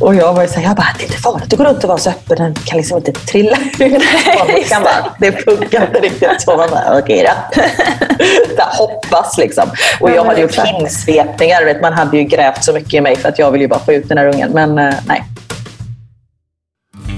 Och jag var ju såhär, jag bara, det är inte farligt att gå runt och vara så öppen. Den kan liksom inte trilla ur. det funkar inte riktigt så. Man bara, okej då. Det hoppas liksom. Och jag hade gjort hinsvepningar. Man hade ju grävt så mycket i mig för att jag vill ju bara få ut den här ungen. Men eh, nej.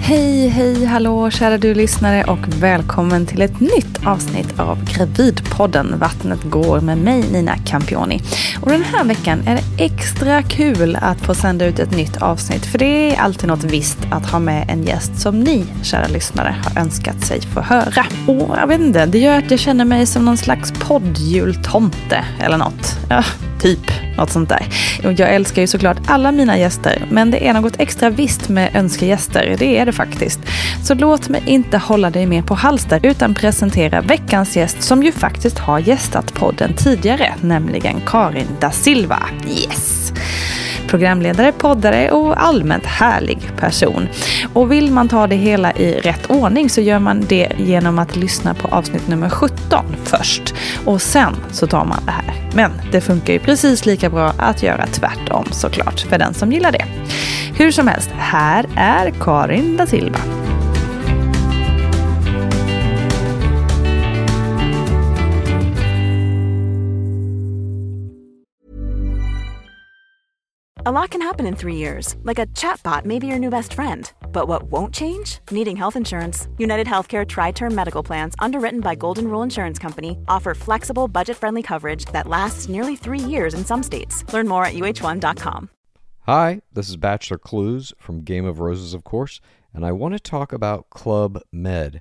Hej, hej, hallå kära du lyssnare och välkommen till ett nytt avsnitt av Gravidpodden Vattnet går med mig Nina Campioni. Och den här veckan är det extra kul att få sända ut ett nytt avsnitt för det är alltid något visst att ha med en gäst som ni kära lyssnare har önskat sig få höra. Och jag vet inte, det gör att jag känner mig som någon slags poddjultomte eller något. Ja, typ. Något sånt där. Jag älskar ju såklart alla mina gäster, men det är något extra visst med önskegäster. Det är det faktiskt. Så låt mig inte hålla dig mer på halster, utan presentera veckans gäst som ju faktiskt har gästat podden tidigare, nämligen Karin da Silva. Yes! programledare, poddare och allmänt härlig person. Och vill man ta det hela i rätt ordning så gör man det genom att lyssna på avsnitt nummer 17 först. Och sen så tar man det här. Men det funkar ju precis lika bra att göra tvärtom såklart, för den som gillar det. Hur som helst, här är Karin da Silva. A lot can happen in three years, like a chatbot may be your new best friend. But what won't change? Needing health insurance. United Healthcare Tri Term Medical Plans, underwritten by Golden Rule Insurance Company, offer flexible, budget friendly coverage that lasts nearly three years in some states. Learn more at uh1.com. Hi, this is Bachelor Clues from Game of Roses, of course, and I want to talk about Club Med.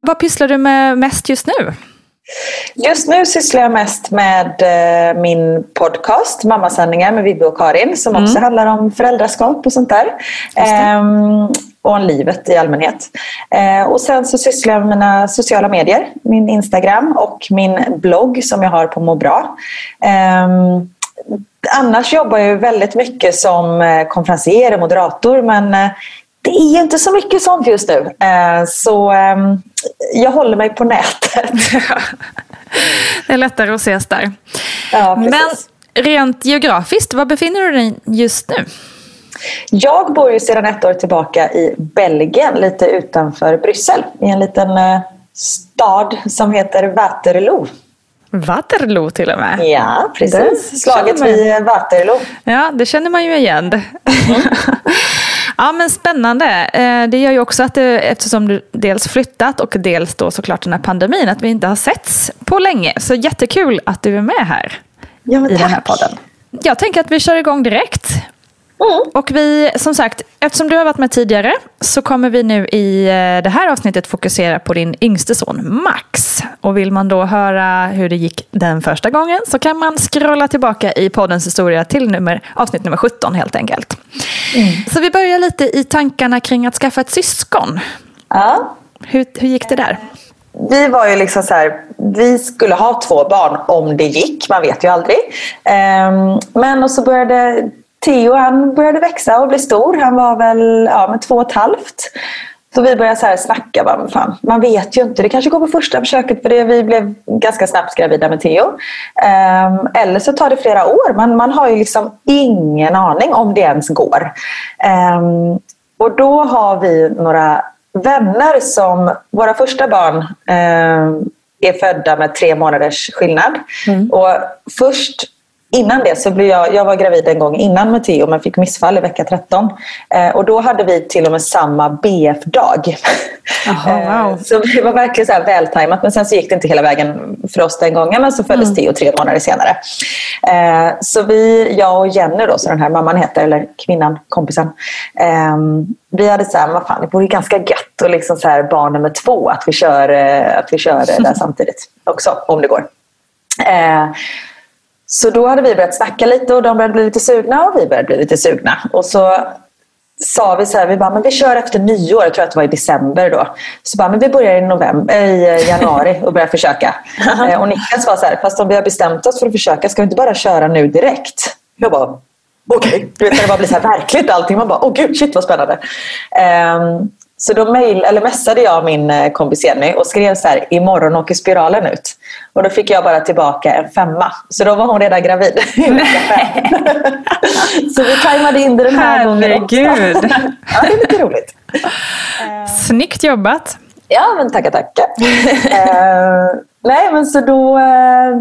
Vad pysslar du med mest just nu? Just nu sysslar jag mest med eh, min podcast Mammasändningar med Vivi och Karin som mm. också handlar om föräldraskap och sånt där. Ehm, och om livet i allmänhet. Ehm, och sen så sysslar jag med mina sociala medier, min Instagram och min blogg som jag har på Må bra. Ehm, annars jobbar jag väldigt mycket som eh, konferencier och moderator men eh, det är ju inte så mycket sånt just nu. Eh, så ehm, jag håller mig på nätet. det är lättare att ses där. Ja, Men rent geografiskt, var befinner du dig just nu? Jag bor ju sedan ett år tillbaka i Belgien, lite utanför Bryssel. I en liten eh, stad som heter Waterloo. Waterloo till och med? Ja, precis. Slaget vid Waterloo. Ja, det känner man ju igen. Mm. Ja men spännande. Eh, det gör ju också att det, eftersom du dels flyttat och dels då såklart den här pandemin, att vi inte har setts på länge. Så jättekul att du är med här ja, i den här podden. Jag tänker att vi kör igång direkt. Mm. Och vi, som sagt, eftersom du har varit med tidigare så kommer vi nu i eh, det här avsnittet fokusera på din yngste son Max. Och vill man då höra hur det gick den första gången så kan man scrolla tillbaka i poddens historia till nummer, avsnitt nummer 17 helt enkelt. Mm. Så vi börjar lite i tankarna kring att skaffa ett syskon. Ja. Hur, hur gick det där? Vi var ju liksom så här, vi skulle ha två barn om det gick, man vet ju aldrig. Ehm, men och så började Theo han började växa och bli stor. Han var väl ja, med två och ett halvt. Så vi började så här snacka. Bara, fan, man vet ju inte. Det kanske går på första försöket för det. Vi blev ganska snabbt gravida med Theo. Um, eller så tar det flera år. Man, man har ju liksom ingen aning om det ens går. Um, och då har vi några vänner som... Våra första barn um, är födda med tre månaders skillnad. Mm. Och först Innan det så blev jag, jag var gravid en gång innan med Theo men fick missfall i vecka 13. Eh, och då hade vi till och med samma BF-dag. Aha, wow. eh, så det var verkligen så här vältajmat men sen så gick det inte hela vägen för oss den gången men så föddes mm. Theo tre månader senare. Eh, så vi, jag och Jenny då, så den här mamman heter, eller kvinnan, kompisen. Ehm, vi hade så här, vad fan, det vore ganska gött och liksom så här barn nummer två att vi kör, eh, att vi kör där samtidigt också om det går. Eh, så då hade vi börjat snacka lite och de började bli lite sugna och vi började bli lite sugna. Och så sa vi så här, vi bara, men vi kör efter nyår, jag tror att det var i december då. Så bara, men vi börjar i, november, i januari och börjar försöka. Eh, och Niklas var så här, fast om vi har bestämt oss för att försöka, ska vi inte bara köra nu direkt? Jag bara, okej. Okay. Du vet det bara blir så här verkligt allting, man bara, åh gud, shit vad spännande. Um, så då mail, eller messade jag min eh, kompis Jenny och skrev så här, imorgon åker spiralen ut. Och då fick jag bara tillbaka en femma. Så då var hon redan gravid Så vi tajmade in det den här gången också. ja, det är lite roligt. Snyggt jobbat. Ja, men tackar, tackar. uh, nej, men så då, uh,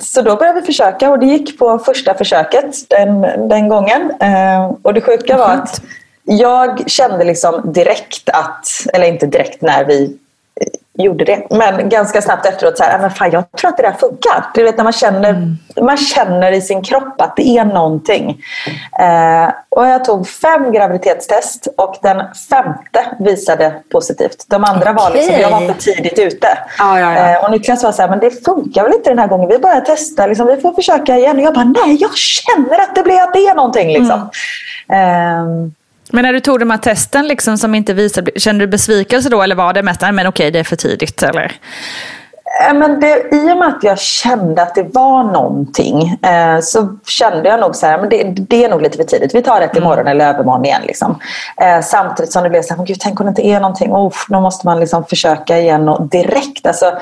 så då började vi försöka och det gick på första försöket den, den gången. Uh, och det sjuka var att jag kände liksom direkt att, eller inte direkt när vi eh, gjorde det, men ganska snabbt efteråt så här, men fan, jag tror att det där funkar. Du vet när man känner, mm. man känner i sin kropp att det är någonting. Eh, och jag tog fem graviditetstest och den femte visade positivt. De andra okay. var liksom, jag var för tidigt ute. Ah, ja, ja. Eh, och Niklas var så här, men det funkar väl inte den här gången. Vi bara testar, liksom, vi får försöka igen. Och jag bara, nej jag känner att det, blir, att det är någonting. Liksom. Mm. Eh, men när du tog de här testen liksom som inte visade, kände du besvikelse då eller var det mest, men okej det är för tidigt eller? Men det, I och med att jag kände att det var någonting eh, så kände jag nog så här, men det, det, är nog lite för tidigt. Vi tar det imorgon mm. eller övermorgon igen. Liksom. Eh, samtidigt som det blev så här, gud, tänk om det inte är någonting. Oh, då måste man liksom försöka igen och direkt. Alltså,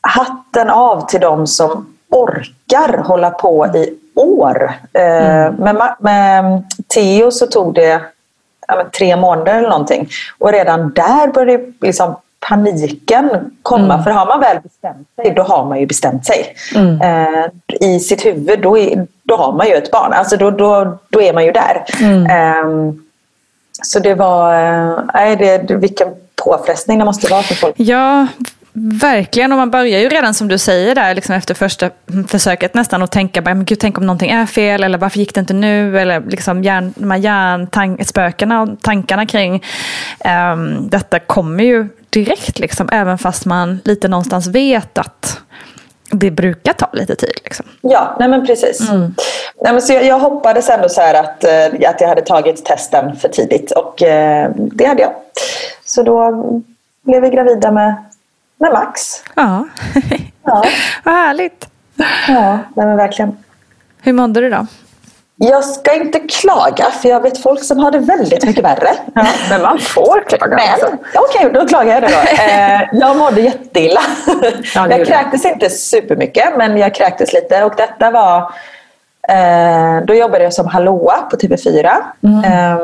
hatten av till de som orkar hålla på i år. Eh, mm. med, med Theo så tog det tre månader eller någonting. Och redan där började liksom paniken komma. Mm. För har man väl bestämt sig, då har man ju bestämt sig. Mm. Eh, I sitt huvud, då, är, då har man ju ett barn. Alltså då, då, då är man ju där. Mm. Eh, så det var, eh, det, vilken påfrestning det måste vara för folk. Ja, Verkligen, och man börjar ju redan som du säger där liksom efter första försöket nästan och tänka men gud, tänk om någonting är fel eller varför gick det inte nu? Eller liksom hjärn, de här hjärnspökena och tankarna kring um, detta kommer ju direkt, liksom, även fast man lite någonstans vet att det brukar ta lite tid. Liksom. Ja, nej men precis. Mm. Nej, men så jag, jag hoppades ändå så att, eh, att jag hade tagit testen för tidigt och eh, det hade jag. Så då blev vi gravida med med Max. Ja, ja. vad härligt. Ja, men verkligen. Hur mådde du då? Jag ska inte klaga, för jag vet folk som har det väldigt mycket värre. Ja, men man får klaga. Men, okej, okay, då klagar jag det då. Eh, jag mådde jätteilla. Ja, jag kräktes inte supermycket, men jag kräktes lite. Och detta var Eh, då jobbade jag som hallåa på TV4. Mm. Eh,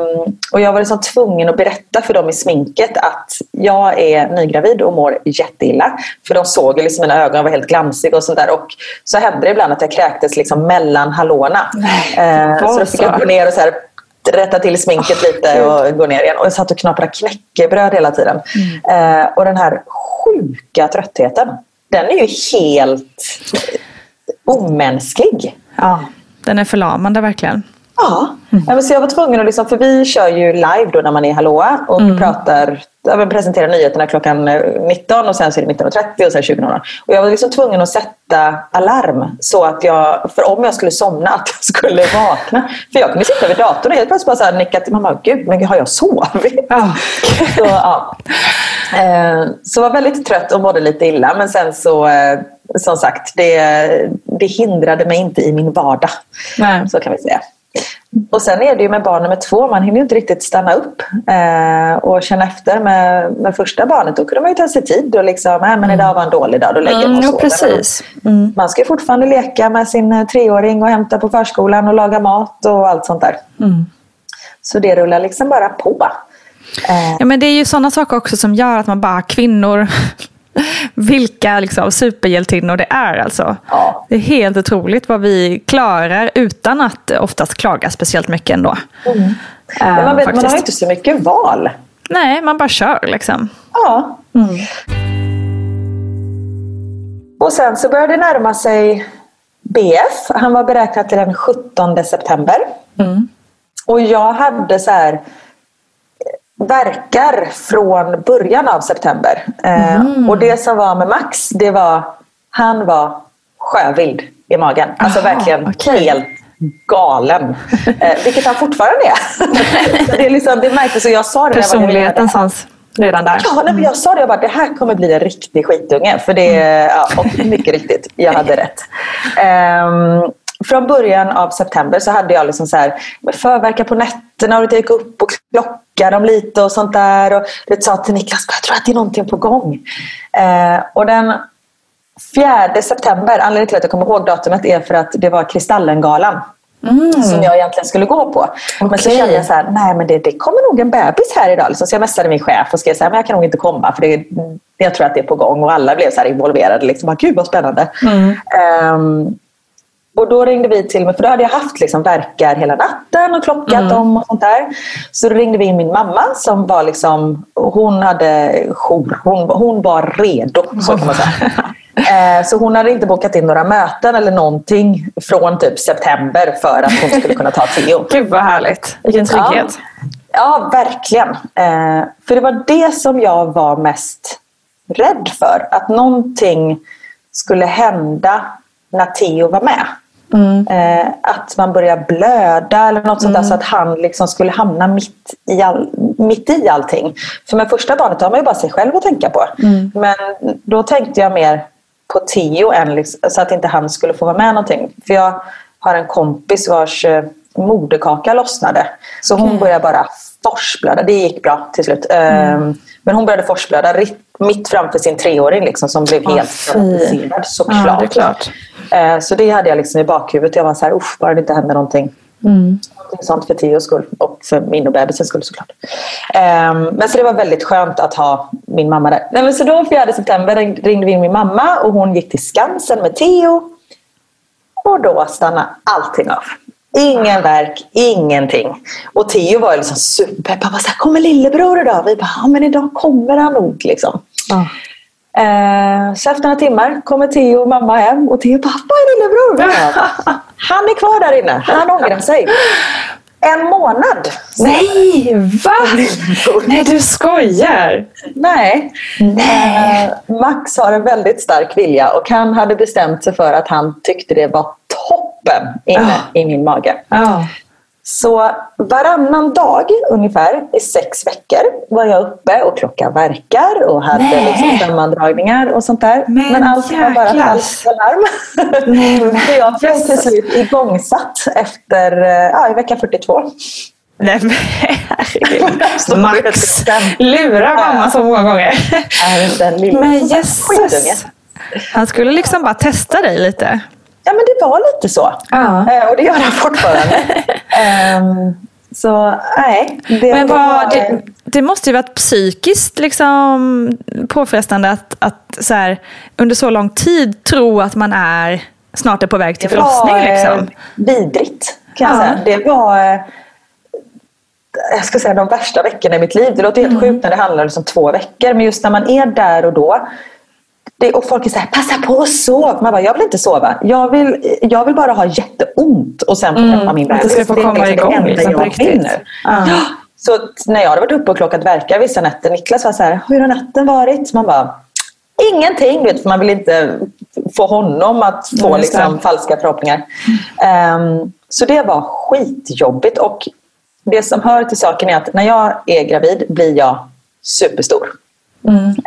och jag var liksom tvungen att berätta för dem i sminket att jag är nygravid och mår jätteilla. För de såg liksom mina ögon var helt glansiga och sånt där. Och så hände det ibland att jag kräktes liksom mellan hallåorna. Eh, så då fick jag gå ner och så här, rätta till sminket oh, lite och gå ner igen. Och jag satt och knaprade knäckebröd hela tiden. Mm. Eh, och den här sjuka tröttheten, den är ju helt omänsklig. Ja. Den är förlamande verkligen. Ja, mm. så jag var tvungen att, liksom, för vi kör ju live då när man är hallåa och mm. pratar, presenterar nyheterna klockan 19 och sen så är det 19.30 och sen 20.00. Och jag var liksom tvungen att sätta alarm så att jag, för om jag skulle somna, att jag skulle vakna. För jag kunde sitta vid datorn och helt plötsligt bara så här nicka till mamma, gud, men har jag sovit? Oh. så, ja. Eh, så var väldigt trött och mådde lite illa men sen så eh, som sagt, det, det hindrade mig inte i min vardag. Nej. Så kan vi säga. Och sen är det ju med barn nummer två, man hinner ju inte riktigt stanna upp eh, och känna efter med, med första barnet. Då kunde man ju ta sig tid och liksom, äh, men idag var en dålig dag, då lägger mm, man ja, precis. Mm. Man ska ju fortfarande leka med sin eh, treåring och hämta på förskolan och laga mat och allt sånt där. Mm. Så det rullar liksom bara på. Eh. Ja, men det är ju sådana saker också som gör att man bara, kvinnor vilka liksom, superhjältinnor det är. Alltså. Ja. Det är helt otroligt vad vi klarar utan att oftast klaga speciellt mycket ändå. Mm. Uh, man, vet, man har inte så mycket val. Nej, man bara kör liksom. Ja. Mm. Och sen så började det närma sig BF. Han var beräknad till den 17 september. Mm. Och jag hade så här verkar från början av september. Mm. och det som var med Max, det var han var sjövild i magen. Alltså Aha, verkligen okay. helt galen. eh, vilket han fortfarande är. det, är liksom, det märktes och jag sa det. Personligheten fanns redan där. Ja, nej, jag sa det. Jag bara, det här kommer bli en riktig skitunge. För det, mm. ja, och mycket riktigt, jag hade rätt. Um, från början av september så hade jag liksom så här, förverkar på nätterna och det gick upp och klockade dem lite och sånt där. Och det sa till Niklas, jag tror att det är någonting på gång. Eh, och den 4 september, anledningen till att jag kommer ihåg datumet är för att det var Kristallengalan. Mm. Som jag egentligen skulle gå på. Okay. Men så kände jag så här, nej men det, det kommer nog en bebis här idag. Liksom. Så jag messade min chef och skrev så här, men jag kan nog inte komma för det, jag tror att det är på gång. Och alla blev så här involverade. Liksom. Gud vad spännande. Mm. Um, och då ringde vi till mig, för då hade jag haft liksom verkar hela natten och klockat mm. dem och sånt där. Så då ringde vi in min mamma som var liksom, hon hade jour, hon, hon var redo så kan man säga. Eh, så hon hade inte bokat in några möten eller någonting från typ september för att hon skulle kunna ta Theo. Gud vad härligt, vilken trygghet. Ja, ja verkligen. Eh, för det var det som jag var mest rädd för. Att någonting skulle hända när Theo var med. Mm. Eh, att man börjar blöda eller något sånt mm. där så att han liksom skulle hamna mitt i, all, mitt i allting. För med första barnet har man ju bara sig själv att tänka på. Mm. Men då tänkte jag mer på Theo än liksom, så att inte han skulle få vara med någonting. För jag har en kompis vars eh, moderkaka lossnade. Så hon okay. började bara forsblöda. Det gick bra till slut. Mm. Men hon började forsblöda mitt framför sin treåring liksom, som blev helt traumatiserad såklart. Ja, det är klart. Eh, så det hade jag liksom i bakhuvudet. Jag var så här, usch, bara det inte händer någonting. Mm. Någonting sånt för Tios skull och för min och bebisens skull såklart. Um, men så det var väldigt skönt att ha min mamma där. Nej, men så då 4 september ringde vi in min mamma och hon gick till Skansen med Theo. Och då stannade allting av. Ingen verk, ingenting. Och Theo var liksom superpepp. Han var så här, kommer lillebror idag? Vi bara, ja men idag kommer han nog. Liksom. Mm. Eh, så efter några timmar kommer Theo och mamma hem och Theo vad är lillebror? Han är kvar där inne. Han ångrar sig. En månad. Nej, va? Nej, du skojar. Nej. Nej. Eh, Max har en väldigt stark vilja och han hade bestämt sig för att han tyckte det var toppen inne oh. i min mage. Oh. Så varannan dag ungefär i sex veckor var jag uppe och klockan verkar och hade liksom sammandragningar och sånt där. Men, Men allt var bara falskt alarm. Så jag blev till slut igångsatt efter, eh, ja, i vecka 42. Nej men herregud. Max lurar mamma så många gånger. Men jösses. Han skulle liksom bara testa dig lite. Ja, men det var lite så. Ja. Eh, och det gör han fortfarande. um, så nej. Det, men vad, var... det, det, måste ju varit psykiskt liksom, påfrestande att, att så här, under så lång tid tro att man är snart är på väg till förlossning. Det var liksom. Eh, vidrigt kan jag säga. Det var eh, jag ska säga, de värsta veckorna i mitt liv. Det låter helt mm. sjukt när det handlar om liksom två veckor. Men just när man är där och då det, och folk är så här, passa på att sova. Man bara, jag vill inte sova. Jag vill, jag vill bara ha jätteont och sen få Mm, träffa min det bebis. ska få är komma liksom igång, det enda liksom, på riktigt. Ja. Så när jag hade varit uppe och klockat verkar vissa nätter, Niklas var så här, hur har natten varit? Man bara, ingenting. Vet, för man vill inte få honom att få Mm, just det. liksom, falska förhoppningar. Ehm, så det var skitjobbigt. Och det som hör till saken är att när jag är gravid blir jag superstor.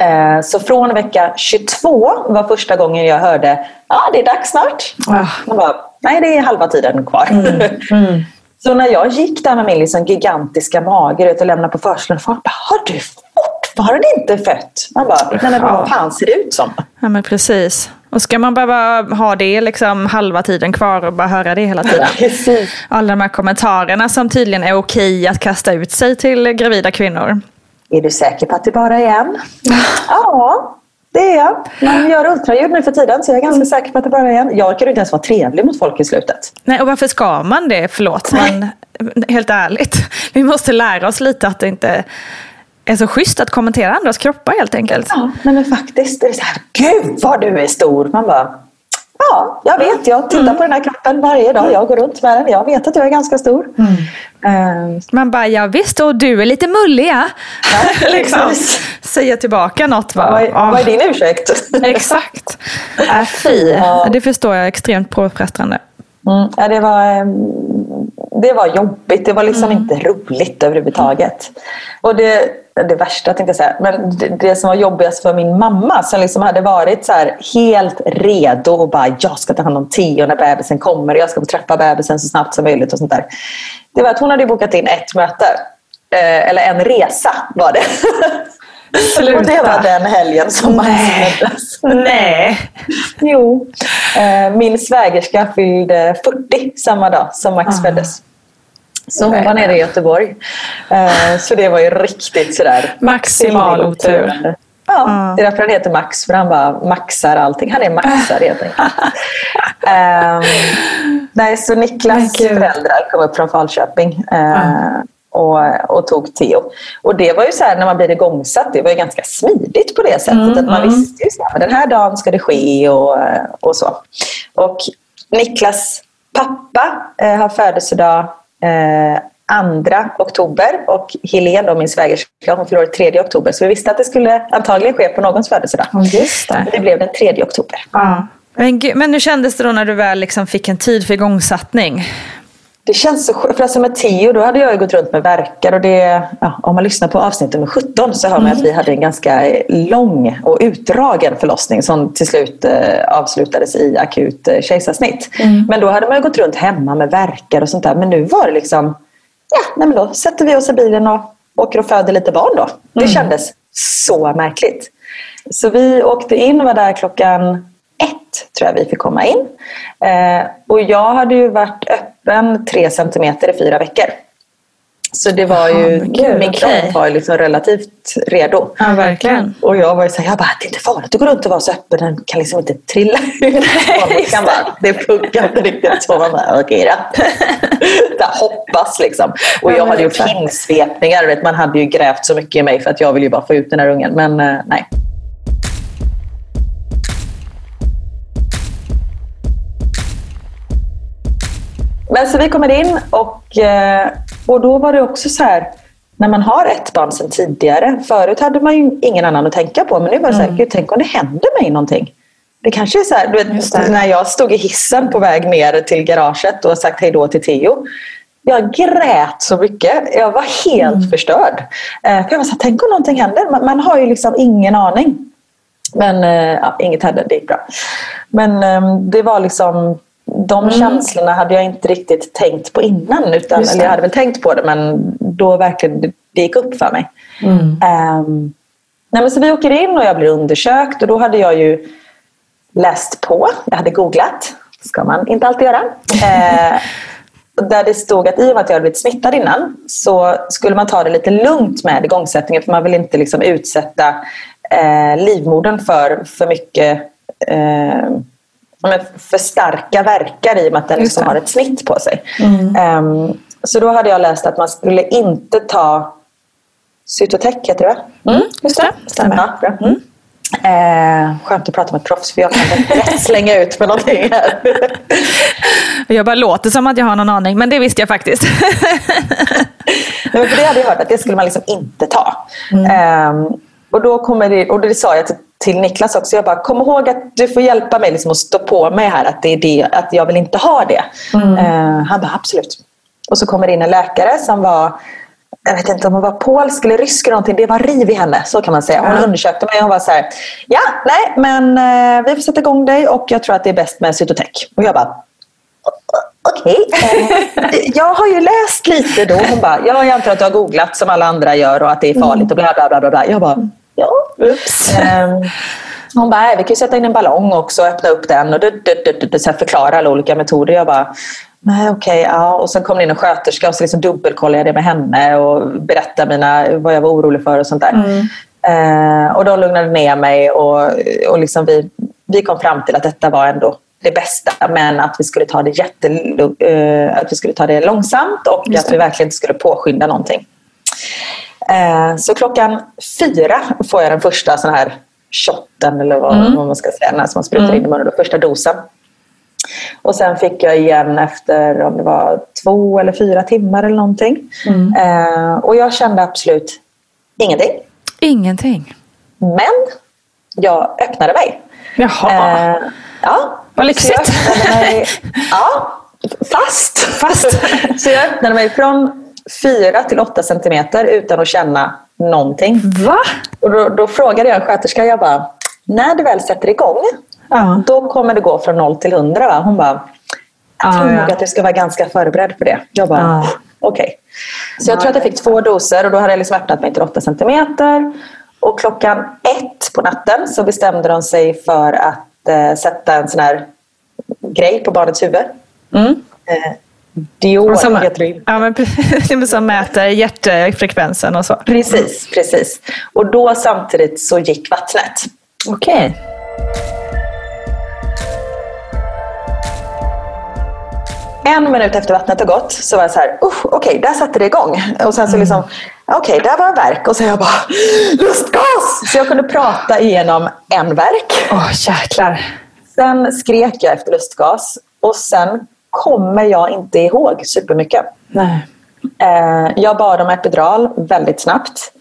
Eh, Så från vecka 22 var första gången jag hörde ja det är dags snart. Ah. Man bara, Nej, det är halva tiden kvar. Så när jag gick där med min liksom gigantiska mage och lämnade på förskolan, folk bara, har du fortfarande inte fött? Man bara, nej men vad fan ser det ut som? Ja men precis. Och ska man behöva ha det liksom halva tiden kvar och bara höra det hela tiden? Precis. Alla de här kommentarerna som tydligen är okej att kasta ut sig till gravida kvinnor. Är du säker på att det bara är en? ja, det är jag. Man gör ultraljud nu för tiden så jag är ganska säker på att det bara är en. Jag orkar inte ens vara trevlig mot folk i slutet. Nej, och varför ska man det? Förlåt, men helt ärligt. Vi måste lära oss lite att det inte är så schysst att kommentera andras kroppar helt enkelt. Ja, men faktiskt. Det är så här, gud vad du är stor. Man bara, ja, jag vet. Jag tittar på den här kroppen varje dag. Jag går runt med den. Jag vet att jag är ganska stor. Eh, Man bara, ja visst, och du är lite mullig ja. liksom. precis. Säga tillbaka något. vad, Bara. är, vad är din ursäkt? Exakt. Äh, fy. Ja. Det förstår jag extremt påfrestande. Mm, ja, det, var, eh, det var jobbigt. Det var liksom inte roligt överhuvudtaget. Och det, det värsta tänkte jag säga, men det, det som var jobbigast för min mamma som liksom hade varit så helt redo och bara jag ska ta hand om Theo när bebisen kommer jag ska få träffa bebisen så snabbt som möjligt och sånt där. Det var att hon hade bokat in ett möte. Eh, eller en resa var det. och det var den helgen som Max Nej. Nej. Jo. Eh, Min svägerska fyllde 40 samma dag som Max föddes. Så hon var nere i Göteborg. Eh, Så det var ju riktigt sådär. Maximal otur. Ja, det är därför han heter Max. För han bara maxar allting. Han är maxare helt enkelt. Ehm, nej, så Niklas föräldrar kom upp från Falköping. eh, och, och tog Theo. Och det var ju så här när man blir igångsatt, det var ju ganska smidigt på det sättet. att man visste ju så här, den här dagen ska det ske och, och så. Och Niklas pappa eh, har födelsedag eh, 2 oktober och Helene, då, min svägerska, hon år 3 oktober. Så vi visste att det skulle antagligen ske på någons födelsedag. Just det. Det blev den 3 oktober. Ja. Men, men hur kändes det då när du väl liksom fick en tid för igångsättning? Det känns så skönt. För alltså med Tio då hade jag gått runt med verkar och det, ja, om man lyssnar på avsnitt nummer 17 så hör man att vi hade en ganska lång och utdragen förlossning som till slut eh, avslutades i akut eh, kejsarsnitt. Men då hade man ju gått runt hemma med verkar och sånt där. Men nu var det liksom, ja, nej men då sätter vi oss i bilen och åker och föder lite barn då. Det kändes så märkligt. Så vi åkte in och var där klockan ett tror jag vi fick komma in. Eh, och jag hade ju varit öppen tre centimeter i fyra veckor. Så det var ju, men gud, min kropp var liksom relativt redo. Ja, verkligen. Och jag var ju såhär, jag bara, det är inte farligt att gå runt och vara så öppen, den kan liksom inte trilla ut. Bara, det funkar inte riktigt så. Man bara, okej då. Hoppas liksom. Och Ja, jag hade gjort vet, man hade ju grävt så mycket i mig för att jag ville ju bara få ut den här ungen. Men eh, nej. Men så vi kommer in och, eh, och då var det också så här när man har ett barn sedan tidigare. Förut hade man ju ingen annan att tänka på men nu var det så här, gud tänk om det händer mig någonting. Det kanske är så här, du vet, när jag stod i hissen på väg ner till garaget och sagt hej då till Theo. Jag grät så mycket. Jag var helt förstörd. Eh, för jag var så här, tänk om någonting händer. Man, man har ju liksom ingen aning. Men eh, ja, inget hände, det gick bra. Men eh, det var liksom de känslorna hade jag inte riktigt tänkt på innan. Utan, eller jag hade väl tänkt på det men då verkligen det, gick upp för mig. Ehm, nej, men så vi åker in och jag blir undersökt och då hade jag ju läst på. Jag hade googlat. Ska man inte alltid göra. Eh, där det stod att i och med att jag hade blivit smittad innan så skulle man ta det lite lugnt med igångsättningen för man vill inte liksom utsätta eh, livmodern för för mycket eh, men för starka verkar i och med att den liksom har ett snitt på sig. Ehm, så då hade jag läst att man skulle inte ta Cytotec, heter det va? Mm, just det. Stämmer. Ja, bra. Eh, skönt att prata med ett proffs för jag kan rätt slänga ut med någonting här. jag bara låter som att jag har någon aning, men det visste jag faktiskt. Nej, för det hade jag hört att det skulle man liksom inte ta. Mm. Eh, och, då kommer det, och det sa jag till, till Niklas också. Jag bara, kom ihåg att du får hjälpa mig liksom att stå på mig här. Att, det är det, att jag vill inte ha det. Mm. Eh, han bara, absolut. Och så kommer det in en läkare som var jag vet inte om hon var polsk eller rysk eller någonting. Det var riv i henne, så kan man säga. Hon undersökte mig och hon var så här, ja, nej, men eh, vi får sätta igång dig och jag tror att det är bäst med cytotec. Och jag bara, okej. Okay. Eh, jag har ju läst lite då. Hon bara, ja, jag antar att du har googlat som alla andra gör och att det är farligt och bla bla bla. bla. Jag bara, ja, ups. Um, hon bara, vi kan ju sätta in en ballong också och öppna upp den och du, du, du, du, så förklara alla olika metoder. Jag bara, nej okej, okay, ja. Och sen kom det in en sköterska och så liksom dubbelkollade jag det med henne och berättade mina, vad jag var orolig för och sånt där. Mm. Eh, och de lugnade ner mig och, och liksom vi, vi kom fram till att detta var ändå det bästa men att vi skulle ta det, jätte, uh, att vi skulle ta det långsamt och att vi verkligen inte skulle påskynda någonting. Uh, så klockan fyra får jag den första sån här shotten eller vad, mm. man ska säga, när man sprutar mm. in i munnen, första dosen. Och sen fick jag igen efter om det var två eller fyra timmar eller någonting. Mm. Uh, och jag kände absolut ingenting. Ingenting? Men jag öppnade mig. Jaha. Ja. Vad lyxigt. Mig, ja, fast. fast. så jag öppnade mig från 4 till 8 centimeter utan att känna någonting. Va? Och då, då frågade jag en sköterska, jag bara, när du väl sätter igång, ja. då kommer det gå från 0 till 100 va? Hon bara, jag tror nog att du ska vara ganska förberedd för det. Jag bara, ja. okej. Okay. Så jag tror att jag fick två doser och då hade jag liksom öppnat mig till 8 centimeter. Och klockan ett på natten så bestämde de sig för att eh, sätta en sån här grej på barnets huvud. Mm. Eh, Dior som, heter det. Ja, men som mäter hjärtfrekvensen och så. Precis, precis. Och då samtidigt så gick vattnet. Okej. Okay. En minut efter vattnet har gått så var jag så här, okej, okay, där satte det igång. Och sen så liksom, mm. okej, okay, där var en verk. Och så jag bara, lustgas! Så jag kunde prata igenom en verk. Åh, oh, jäklar. Sen skrek jag efter lustgas. Och sen kommer jag inte ihåg supermycket. Nej. Eh, jag bad om epidural väldigt snabbt.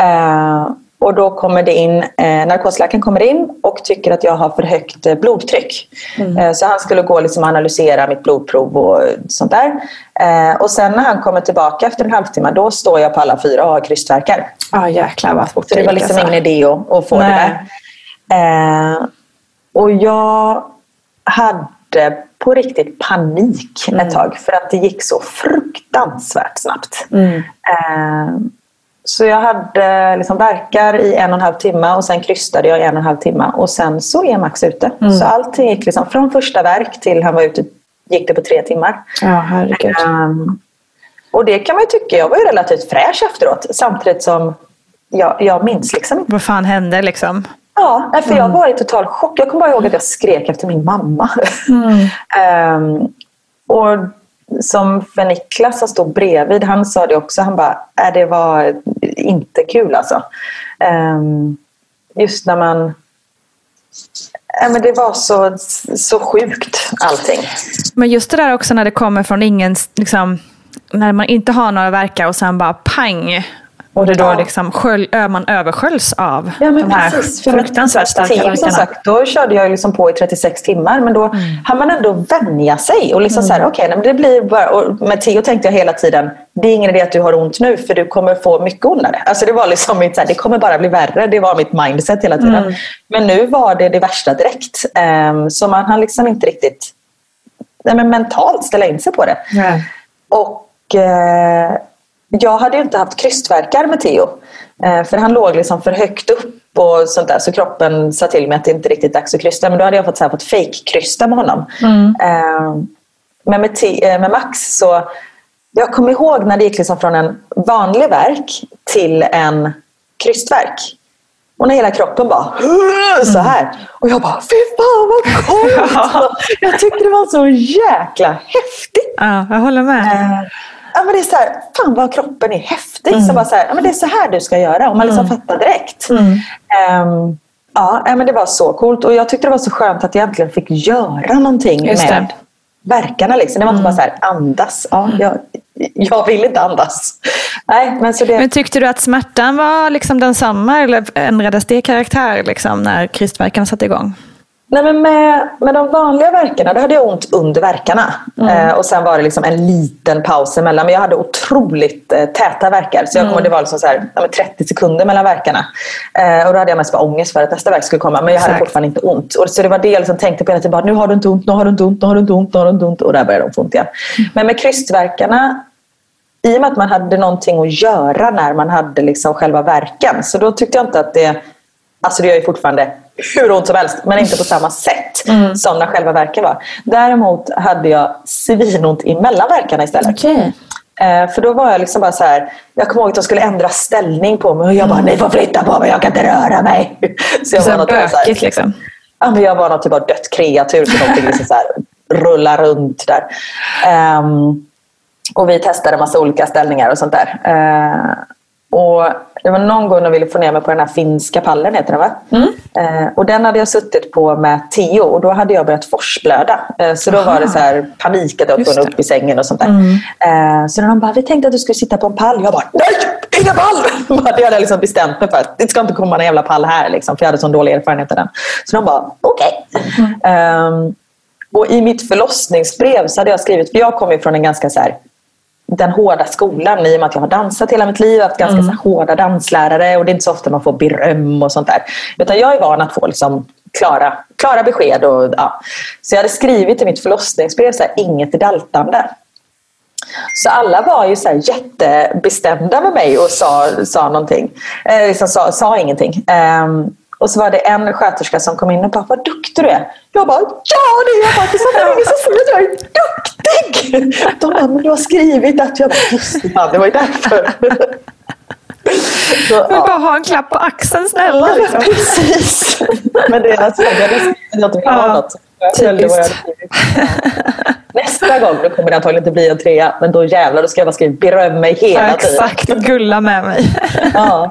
Eh, och då kommer det in, eh, narkosläkaren kommer in och tycker att jag har för högt eh, blodtryck. Mm. Eh, så han skulle gå liksom och analysera mitt blodprov och sånt där. Eh, och sen när han kommer tillbaka efter en halvtimme, då står jag på alla fyra och har krystvärkar. Ja, oh, jäklar vad fort Så det var liksom alltså. ingen idé att, att få Nej. det där. Och jag hade på riktigt panik mm. ett tag för att det gick så fruktansvärt snabbt. Mm. Eh, så jag hade liksom verkar i en och en halv timme och sen krystade jag i en och en halv timme och sen så är Max ute. Mm. Så allting gick liksom från första verk till han var ute gick det på tre timmar. Ja, herregud. Um, och det kan man ju tycka, jag var ju relativt fräsch efteråt samtidigt som jag, jag minns liksom. Vad fan hände liksom? Ja, för jag mm. var i total chock. Jag kommer bara ihåg att jag skrek efter min mamma. Mm. um, och som för Niklas som stod bredvid, han sa det också. Han bara, äh, det var inte kul alltså. Um, just när man... Äh, men det var så, så sjukt allting. Men just det där också när det kommer från ingen... Liksom, när man inte har några verkar och sen bara pang och det då liksom skölj, man översköljs av ja, de här precis, fruktansvärt starka verkarna. Som sagt, då körde jag liksom på i 36 timmar men då mm. hann man ändå vänja sig. Och liksom mm. så här, okay, det blir bara, och med Theo tänkte jag hela tiden, det är ingen idé att du har ont nu för du kommer få mycket ondare. Alltså det var liksom mitt, så här, det kommer bara bli värre. Det var mitt mindset hela tiden. Mm. Men nu var det det värsta direkt. Um, så man hann liksom inte riktigt nej, men mentalt ställa in sig på det. Och uh, jag hade inte haft krystverkar med Theo. Eh, för han låg liksom för högt upp och sånt där. Så kroppen sa till mig att det inte riktigt är dags att krysta. Men då hade jag fått, så här, fått fake-krysta med honom. Mm. Eh, men med, eh, med, Max så... Jag kommer ihåg när det gick liksom från en vanlig verk till en krystverk. Och när hela kroppen bara så här. Och jag bara, fy fan vad coolt! jag tyckte det var så jäkla häftigt. Ja, jag håller med ja, men det är så här, fan vad kroppen är häftig. Mm. Så bara så här, ja, men det är så här du ska göra. Och man liksom mm. fattar direkt. Um, Ja, men det var så coolt och jag tyckte det var så skönt att jag äntligen fick göra någonting Just det. med verkarna. Liksom. Det var inte bara så här, andas. Ja, jag, jag vill inte andas. Nej, men så det... Men tyckte du att smärtan var liksom densamma eller ändrades det karaktär liksom, när krystverkarna satte igång? Nej, men med, med de vanliga verkarna, då hade jag ont under verkarna. Eh, och sen var det liksom en liten paus emellan. Men jag hade otroligt eh, täta verkar. Så jag kommer, det var liksom så här, ja, men 30 sekunder mellan verkarna. Eh, och då hade jag mest bara ångest för att nästa verk skulle komma. Men jag hade Exakt. fortfarande inte ont. Och så det var det jag liksom tänkte på hela tiden. Bara, nu har du inte ont, nu har du inte ont, nu har du inte ont, nu har du inte ont. Och där började de få ont igen. Men med krystverkarna i och med att man hade någonting att göra när man hade liksom själva verken. Så då tyckte jag inte att det... Alltså det gör ju fortfarande hur ont som helst, men inte på samma sätt som när själva verken var. Däremot hade jag svinont emellan verkarna istället. Okej. Eh, för då var jag liksom bara så här, jag kommer ihåg att de skulle ändra ställning på mig och jag bara, ni får flytta på mig, jag kan inte röra mig. Så jag Så var något så här- bökigt liksom. Ja, men jag var någon typ av dött kreatur som fick liksom så här, rulla runt där. Ehm, och vi testade massa olika ställningar och sånt där. Eh, och det var någon gång de ville få ner mig på den här finska pallen, heter den va? Eh, och den hade jag suttit på med Theo och då hade jag börjat forsblöda. Eh, så då var det så här panik att jag tvungen upp i sängen och sånt där. Eh, så när de bara, vi tänkte att du skulle sitta på en pall. Jag bara, nej, ingen pall! det hade jag liksom bestämt mig för. att Det ska inte komma en jävla pall här, liksom, för jag hade sån dålig erfarenhet av den. Så de bara, okej. Ehm, och i mitt förlossningsbrev så hade jag skrivit, för jag kommer ju från en ganska så här, den hårda skolan i och med att jag har dansat hela mitt liv, haft ganska så här, hårda danslärare och det är inte så ofta man får beröm och sånt där. Utan jag är van att få liksom, klara, klara besked. Och, ja. Så jag hade skrivit i mitt förlossningsbrev så här, inget daltande. Så alla var ju så här jättebestämda med mig och sa, sa någonting. Eh, liksom sa, sa ingenting. Ehm, och så var det en sköterska som kom in och bara, vad duktig du är. Jag bara, ja det är jag faktiskt. Det är ingen som säger att jag är duktig. De bara, men du har skrivit att jag... Just det, det var ju därför. Så, Jag vill ja. bara ha en klapp på axeln snälla. Ja, Liksom. precis. Men det är alltså, jag skrivit att jag inte ville ha Ja, något. så Jag följde vad jag hade skrivit. Ja. Nästa gång då kommer det antagligen inte bli en trea. Men då jävlar, då ska jag bara skriva beröm mig hela Ja, tiden. exakt, gulla med mig. Ja.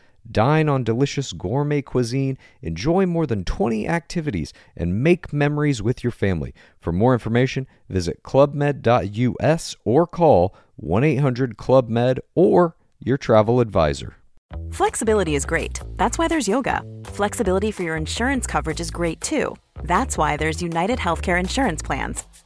Dine on delicious gourmet cuisine, enjoy more than 20 activities, and make memories with your family. For more information, visit clubmed.us or call 1 800 Club Med or your travel advisor. Flexibility is great. That's why there's yoga. Flexibility for your insurance coverage is great too. That's why there's United Healthcare Insurance Plans.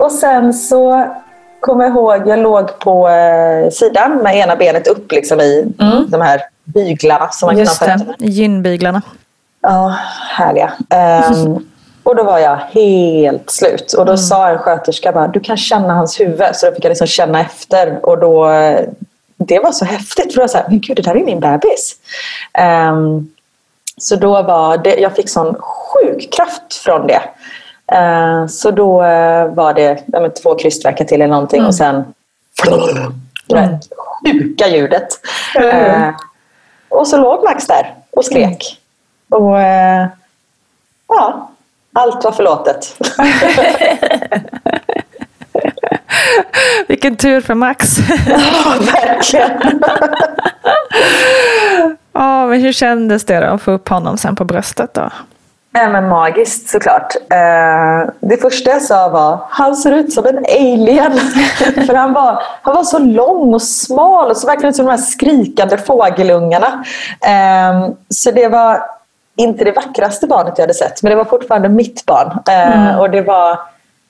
Och sen så kommer jag ihåg, jag låg på eh, sidan med ena benet upp liksom i de här byglarna som man Just knappar det, gynbyglarna. Ja, härliga. Ehm, och då var jag helt slut. Och då sa en sköterska bara, du kan känna hans huvud. Så då fick jag liksom känna efter. Och då, eh, det var så häftigt. För då var jag så här, men gud det där är min bebis. Ehm, så då var det, jag fick sån sjuk kraft från det. Ehm, så då eh, var det ja, två krystverkar till eller någonting. Och sen det där sjuka ljudet. Ehm, och så låg Max där och skrek. Och eh, ja, allt var förlåtet. Vilken tur för Max. ja, verkligen. Ja, men hur kändes det då att få upp honom sen på bröstet då? Nej, men magiskt såklart. Eh, det första jag sa var han ser ut som en alien. För han var, han var så lång och smal och så verkligen som de här skrikande fågelungarna. Eh, så det var inte det vackraste barnet jag hade sett, men det var fortfarande mitt barn. Eh, Och det var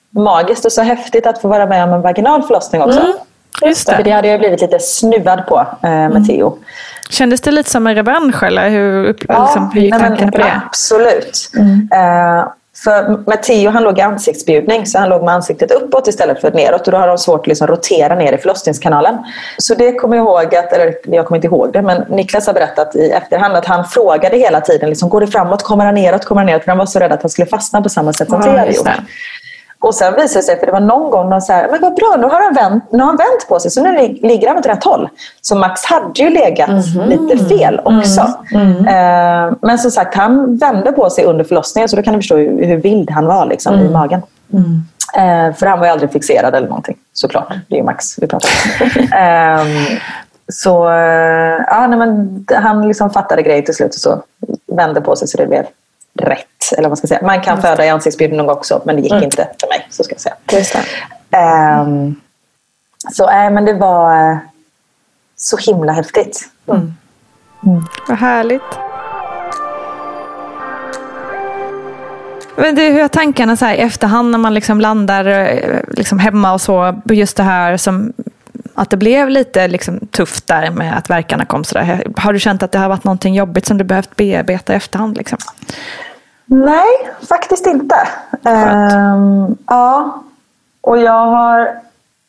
magiskt och så häftigt att få vara med om en vaginal förlossning också. Just För det. det hade jag blivit lite snuvad på eh, med Theo. Kändes det lite som en revansch eller hur, upp, liksom, hur gick nej, tankarna på det? Absolut. Eh, för med Theo han låg i ansiktsbjudning så han låg med ansiktet uppåt istället för neråt och då har de svårt att liksom rotera ner i förlossningskanalen. Så det kommer jag ihåg, att, eller jag kommer inte ihåg det, men Niklas har berättat i efterhand att han frågade hela tiden, liksom, går det framåt, kommer han neråt, kommer han neråt? För han var så rädd att han skulle fastna på samma sätt som Ja, Theo hade gjort. Och sen visade det sig, för det var någon gång de sa men vad bra, nu har han vänt, nu har han vänt på sig så nu lig- ligger han åt rätt håll. Så Max hade ju legat lite fel också. Eh, men som sagt, han vände på sig under förlossningen så då kan du förstå hur, hur vild han var liksom, i magen. Eh, för han var ju aldrig fixerad eller någonting, såklart. Det är ju Max vi pratar om. Ehm, så eh, ja, nej, men han liksom fattade grejer till slut och så vände på sig så det blev rätt. Eller vad man ska säga. Man kan föda i ansiktsbjudning också, men det gick inte för mig. Så ska jag säga. Just. Ehm, så äh, men det var eh, så himla häftigt. Vad härligt. Men du, hur är tankarna så här i efterhand när man liksom landar eh, liksom hemma och så, just det här som att det blev lite liksom tufft där med att verkarna kom sådär. Har du känt att det har varit någonting jobbigt som du behövt bearbeta i efterhand? Liksom? Nej, faktiskt inte. Ehm, ja, och jag har...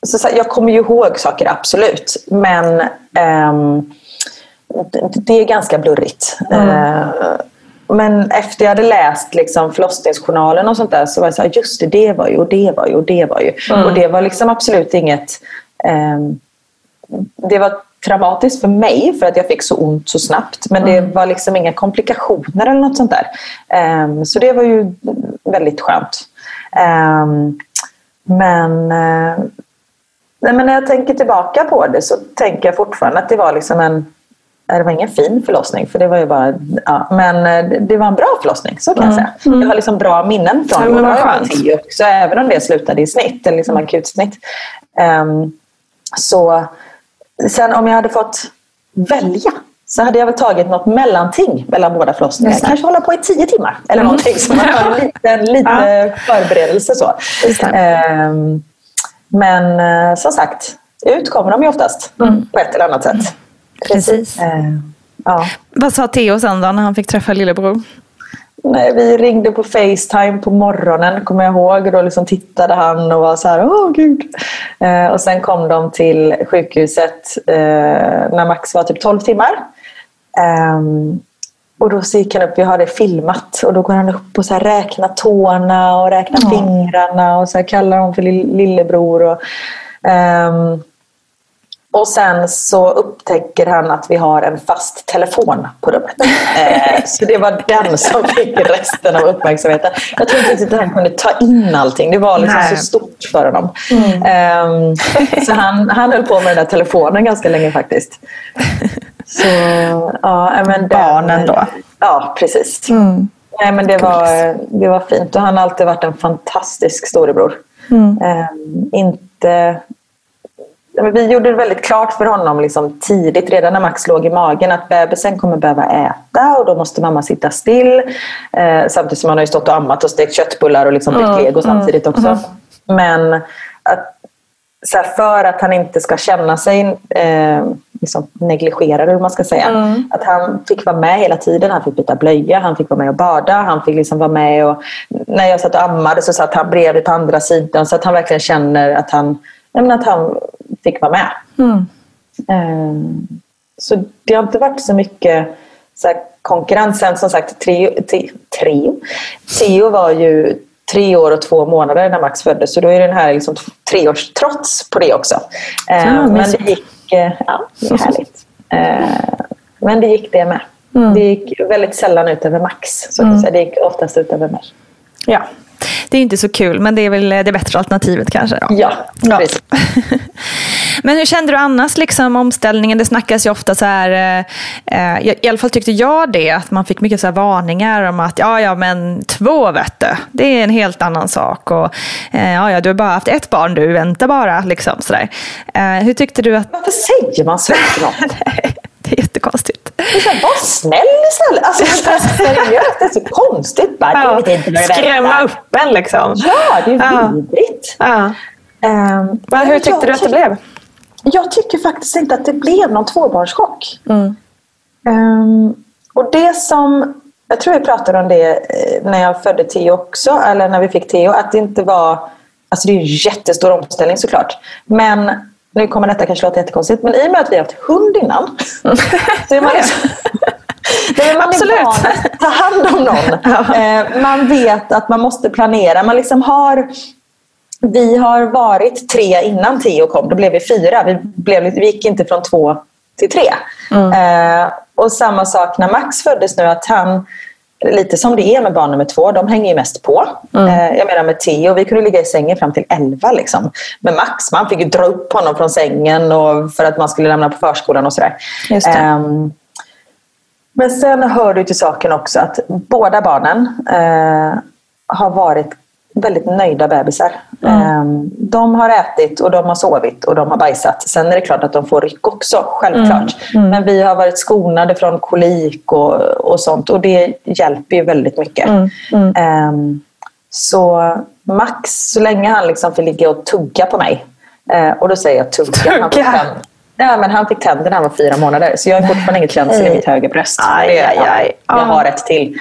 Så, jag kommer ju ihåg saker, absolut. Men ehm, det, är ganska blurrigt. Ehm, men efter jag hade läst liksom, förlossningsjournalen och sånt där så var jag så här, just det, det var ju och det var ju och det var ju. Och det var liksom absolut inget... ehm, det var traumatiskt för mig för att jag fick så ont så snabbt. Men det var liksom inga komplikationer eller något sånt där. Ehm, så det var ju väldigt skönt. Ehm, men, eh, nej, men när jag tänker tillbaka på det så tänker jag fortfarande att det var liksom en det var ingen fin förlossning, för det var ju bara... Ja, men eh, det- var en bra förlossning, så kan jag säga. Jag har liksom bra minnen från Ja, det. har skönt. tio, Så även om det slutade i snitt, eller liksom akutsnitt. ehm, så sen om jag hade fått välja så hade jag väl tagit något mellanting mellan båda förlossningarna. Kanske hålla på i tio timmar eller någonting. Så man har en liten, lite förberedelse. Så. Just det. Ehm, men eh, som sagt, ut kommer de ju oftast på ett eller annat sätt. Precis. Ehm, ja. Vad sa Theo sen då när han fick träffa lillebror? Nej, vi ringde på Facetime på morgonen, kommer jag ihåg. Och då liksom tittade han och var så här, åh gud. Eh, och sen kom de till sjukhuset eh, när Max var typ 12 timmar. Ehm, och då så gick han upp, vi har det filmat, och då går han upp och så räknar tårna och räknar fingrarna och så kallar dem för lill- lillebror. Och, ehm, Och sen så upptäcker han att vi har en fast telefon på rummet. Eh, så det var den som fick resten av uppmärksamheten. Jag tror inte riktigt att han kunde ta in allting. Det var liksom så stort för honom. Mm. Eh, så han, han höll på med den där telefonen ganska länge faktiskt. Så, ja, men Barnen då? Ja, precis. Mm. Nej, men det, var, det var fint och han har alltid varit en fantastisk storebror. Mm. Eh, inte vi gjorde det väldigt klart för honom liksom tidigt, redan när Max låg i magen, att bebisen kommer behöva äta och då måste mamma sitta still. Eh, samtidigt som han har ju stått och ammat och stekt köttbullar och liksom mm. lego samtidigt också. Mm. Men att, så här, för att han inte ska känna sig eh, liksom negligerad, eller man ska säga. Mm. Att han fick vara med hela tiden. Han fick byta blöja, han fick vara med och bada, han fick liksom vara med och när jag satt och ammade så satt han bredvid på andra sidan så att han verkligen känner att han, att han fick vara med. Mm. Ehm, så det har inte varit så mycket så här, konkurrensen. Som sagt, trio, trio. Theo var ju tre år och två månader när Max föddes. Så då är det den här liksom treårstrots på det också. Ja, ehm, men det gick, eh, ja, det är härligt. Ehm, men det gick det med. Mm. Det gick väldigt sällan ut över Max. Så mm. Det gick oftast ut över mig. Ja, det är inte så kul, men det är väl det bättre alternativet kanske. Då. Ja, ja. men hur kände du annars liksom, omställningen? Det snackas ju ofta så här, eh, eh, i alla fall tyckte jag det, att man fick mycket så varningar om att ja, ja, men två vet du, det är en helt annan sak. Och, eh, ja, ja, du har bara haft ett barn du, vänta bara. Liksom, så. Eh, hur tyckte du att... Varför säger man så? Det är jättekonstigt. Var snäll istället. Alltså, seriöst, det är så konstigt. Bara, ja. Skrämma upp en liksom. Ja, det är ja. vidrigt. Ja. Um, Men hur tyckte du att det blev? Jag tycker faktiskt inte att det blev någon tvåbarnschock. Mm. Um, och det som, jag tror vi pratade om det eh, när jag födde Theo också, eller när vi fick Theo, att det inte var, alltså det är en jättestor omställning såklart. Men nu kommer detta kanske låta jättekonstigt, men i och med att vi har haft hund innan så är man liksom, är man Absolut. är van att ta hand om någon. Ja. Eh, man vet att man måste planera. Man liksom har, vi har varit tre innan Theo kom. Då blev vi fyra. Vi, blev, vi gick inte från två till tre. Mm. Eh, och samma sak när Max föddes nu. att han lite som det är med barn nummer två, de hänger ju mest på. Mm. Eh, jag menar med Theo, vi kunde ligga i sängen fram till elva. Liksom. Med Max, man fick ju dra upp honom från sängen och för att man skulle lämna på förskolan och sådär. Um, men sen hör du till saken också att båda barnen uh, har varit väldigt nöjda bebisar. Mm. Ehm, de har ätit och de har sovit och de har bajsat. Sen är det klart att de får ryck också, självklart. Mm. Mm. Men vi har varit skonade från kolik och, och sånt och det hjälper ju väldigt mycket. Um, så Max, så länge han liksom får ligga och tugga på mig, uh, och då säger jag tugga. tugga. Han, fick ja, men han fick tänder när han var fyra månader så jag har fortfarande inget känsel i mitt högra bröst. Aj, aj, aj. Jag har ett till.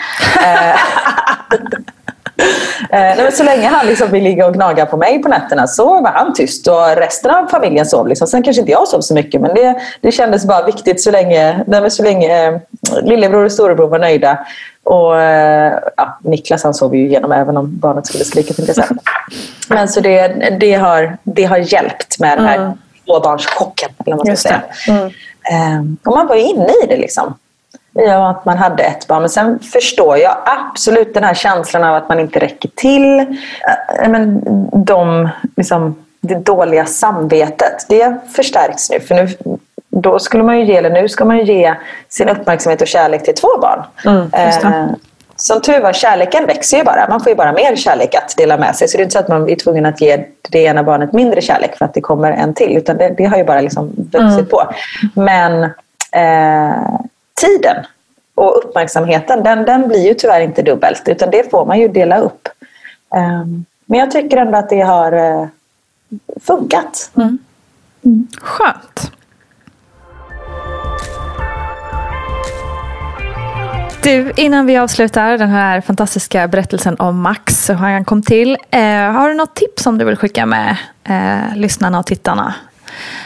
Eh, Eh, så länge han liksom vill ligga och gnaga på mig på nätterna så var han tyst och resten av familjen sov. Liksom. Sen kanske inte jag sov så mycket men det, det kändes bara viktigt så länge, så länge eh, lillebror och storebror var nöjda. Och eh, ja, Niklas han sov ju igenom även om barnet skulle skrika. Men så det, det, har, det har hjälpt med den här mm. tvåbarnschocken. Eller man ska säga. Mm. Eh, och man var ju inne i det liksom i att man hade ett barn. Men sen förstår jag absolut den här känslan av att man inte räcker till. Äh, men de, liksom, det dåliga samvetet, det förstärks nu. För nu, då skulle man ju ge, eller nu ska man ju ge sin uppmärksamhet och kärlek till två barn. Mm, eh, som tur var, kärleken växer ju bara. Man får ju bara mer kärlek att dela med sig. Så det är inte så att man är tvungen att ge det ena barnet mindre kärlek för att det kommer en till. Utan det, det har ju bara liksom vuxit mm. på. Men eh, tiden och uppmärksamheten, den, den blir ju tyvärr inte dubbelt utan det får man ju dela upp. Ehm, men jag tycker ändå att det har eh, funkat. Mm. Mm. Skönt. Du, innan vi avslutar den här fantastiska berättelsen om Max och hur han kom till. Eh, har du något tips som du vill skicka med eh, lyssnarna och tittarna?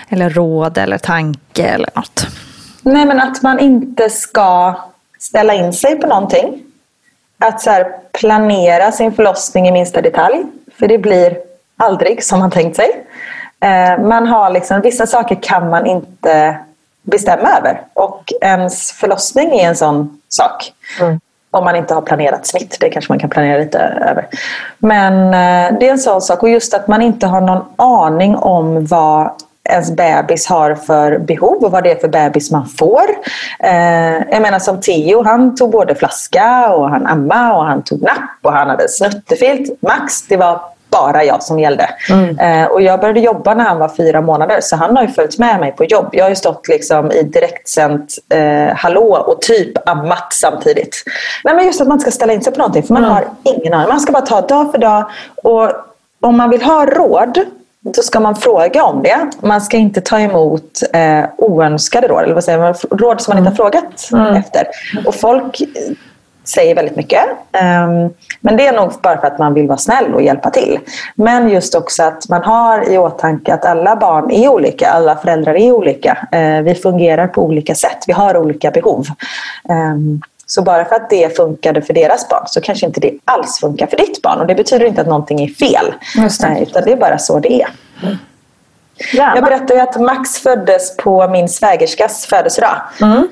Eller råd eller tanke eller något? Nej, men att man inte ska ställa in sig på någonting. Att så här, planera sin förlossning i minsta detalj. För det blir aldrig som man tänkt sig. Eh, man har liksom, vissa saker kan man inte bestämma över. Och ens förlossning är en sån sak. Mm. Om man inte har planerat snitt, det kanske man kan planera lite över. Men eh, det är en sån sak. Och just att man inte har någon aning om vad ens bebis har för behov och vad det är för bebis man får. Eh, jag menar som Theo, han tog både flaska och han ammade och han tog napp och han hade snuttefilt. Max, det var bara jag som gällde. Mm. Eh, och jag började jobba när han var fyra månader så han har ju följt med mig på jobb. Jag har ju stått liksom i direktsänt eh, hallå och typ ammat samtidigt. Nej, men just att man ska ställa in sig på någonting för man mm. har ingen aning. Man ska bara ta dag för dag. Och om man vill ha råd då ska man fråga om det. Man ska inte ta emot eh, oönskade råd, eller vad säger man, råd som man inte har frågat mm. efter. Och folk säger väldigt mycket. Um, men det är nog bara för att man vill vara snäll och hjälpa till. Men just också att man har i åtanke att alla barn är olika, alla föräldrar är olika. Uh, vi fungerar på olika sätt, vi har olika behov. Um, så bara för att det funkade för deras barn så kanske inte det alls funkar för ditt barn. Och det betyder inte att någonting är fel. Det. Utan det är bara så det är. Mm. Jag berättade att Max föddes på min svägerskas födelsedag. Mm.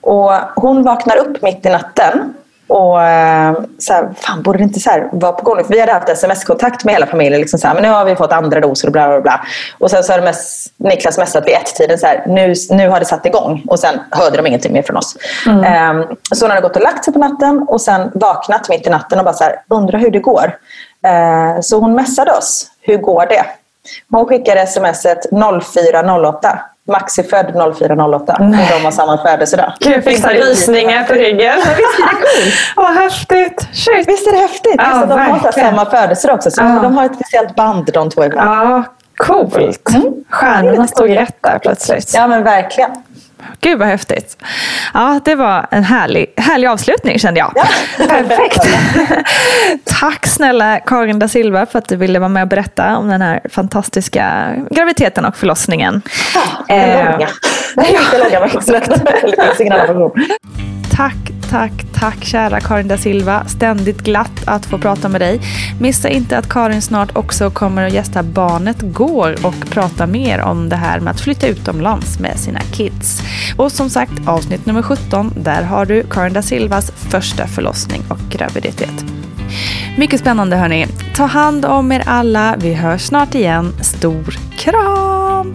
Och hon vaknar upp mitt i natten och eh, så här, fan borde det inte så här vara på gång? För vi hade haft sms-kontakt med hela familjen. Liksom så här, men nu har vi fått andra doser och bla bla bla. Och sen så hade mess, Niklas messat vid ett-tiden så här, nu, nu har det satt igång. Och sen hörde de ingenting mer från oss. Mm. Um, så hon hade gått och lagt sig på natten och sen vaknat mitt i natten och bara så här, undrar hur det går. Uh, så hon messade oss, hur går det? Hon skickade smset 0408. Max är född 0408 och de har samma födelsedag. Jag fick rysningar på ryggen. visst är det coolt? Vad häftigt! Shit. Visst är det häftigt? Ja, de har samma födelsedag också, så ja. de har ett speciellt band de två. Ja, coolt! Mm. Stjärnorna stod rätt där plötsligt. Ja, men verkligen. Gud vad häftigt. Ja, det var en härlig, härlig avslutning kände jag. Ja. Perfekt. Tack snälla Karin da Silva för att du ville vara med och berätta om den här fantastiska graviditeten och förlossningen. Ja, den eh, långa. Den långa Tack, tack, tack kära Karin da Silva. Ständigt glatt att få prata med dig. Missa inte att Karin snart också kommer att gästa Barnet Går och prata mer om det här med att flytta utomlands med sina kids. Och som sagt, avsnitt nummer 17, där har du Karin da Silvas första förlossning och graviditet. Mycket spännande hörni. Ta hand om er alla. Vi hörs snart igen. Stor kram!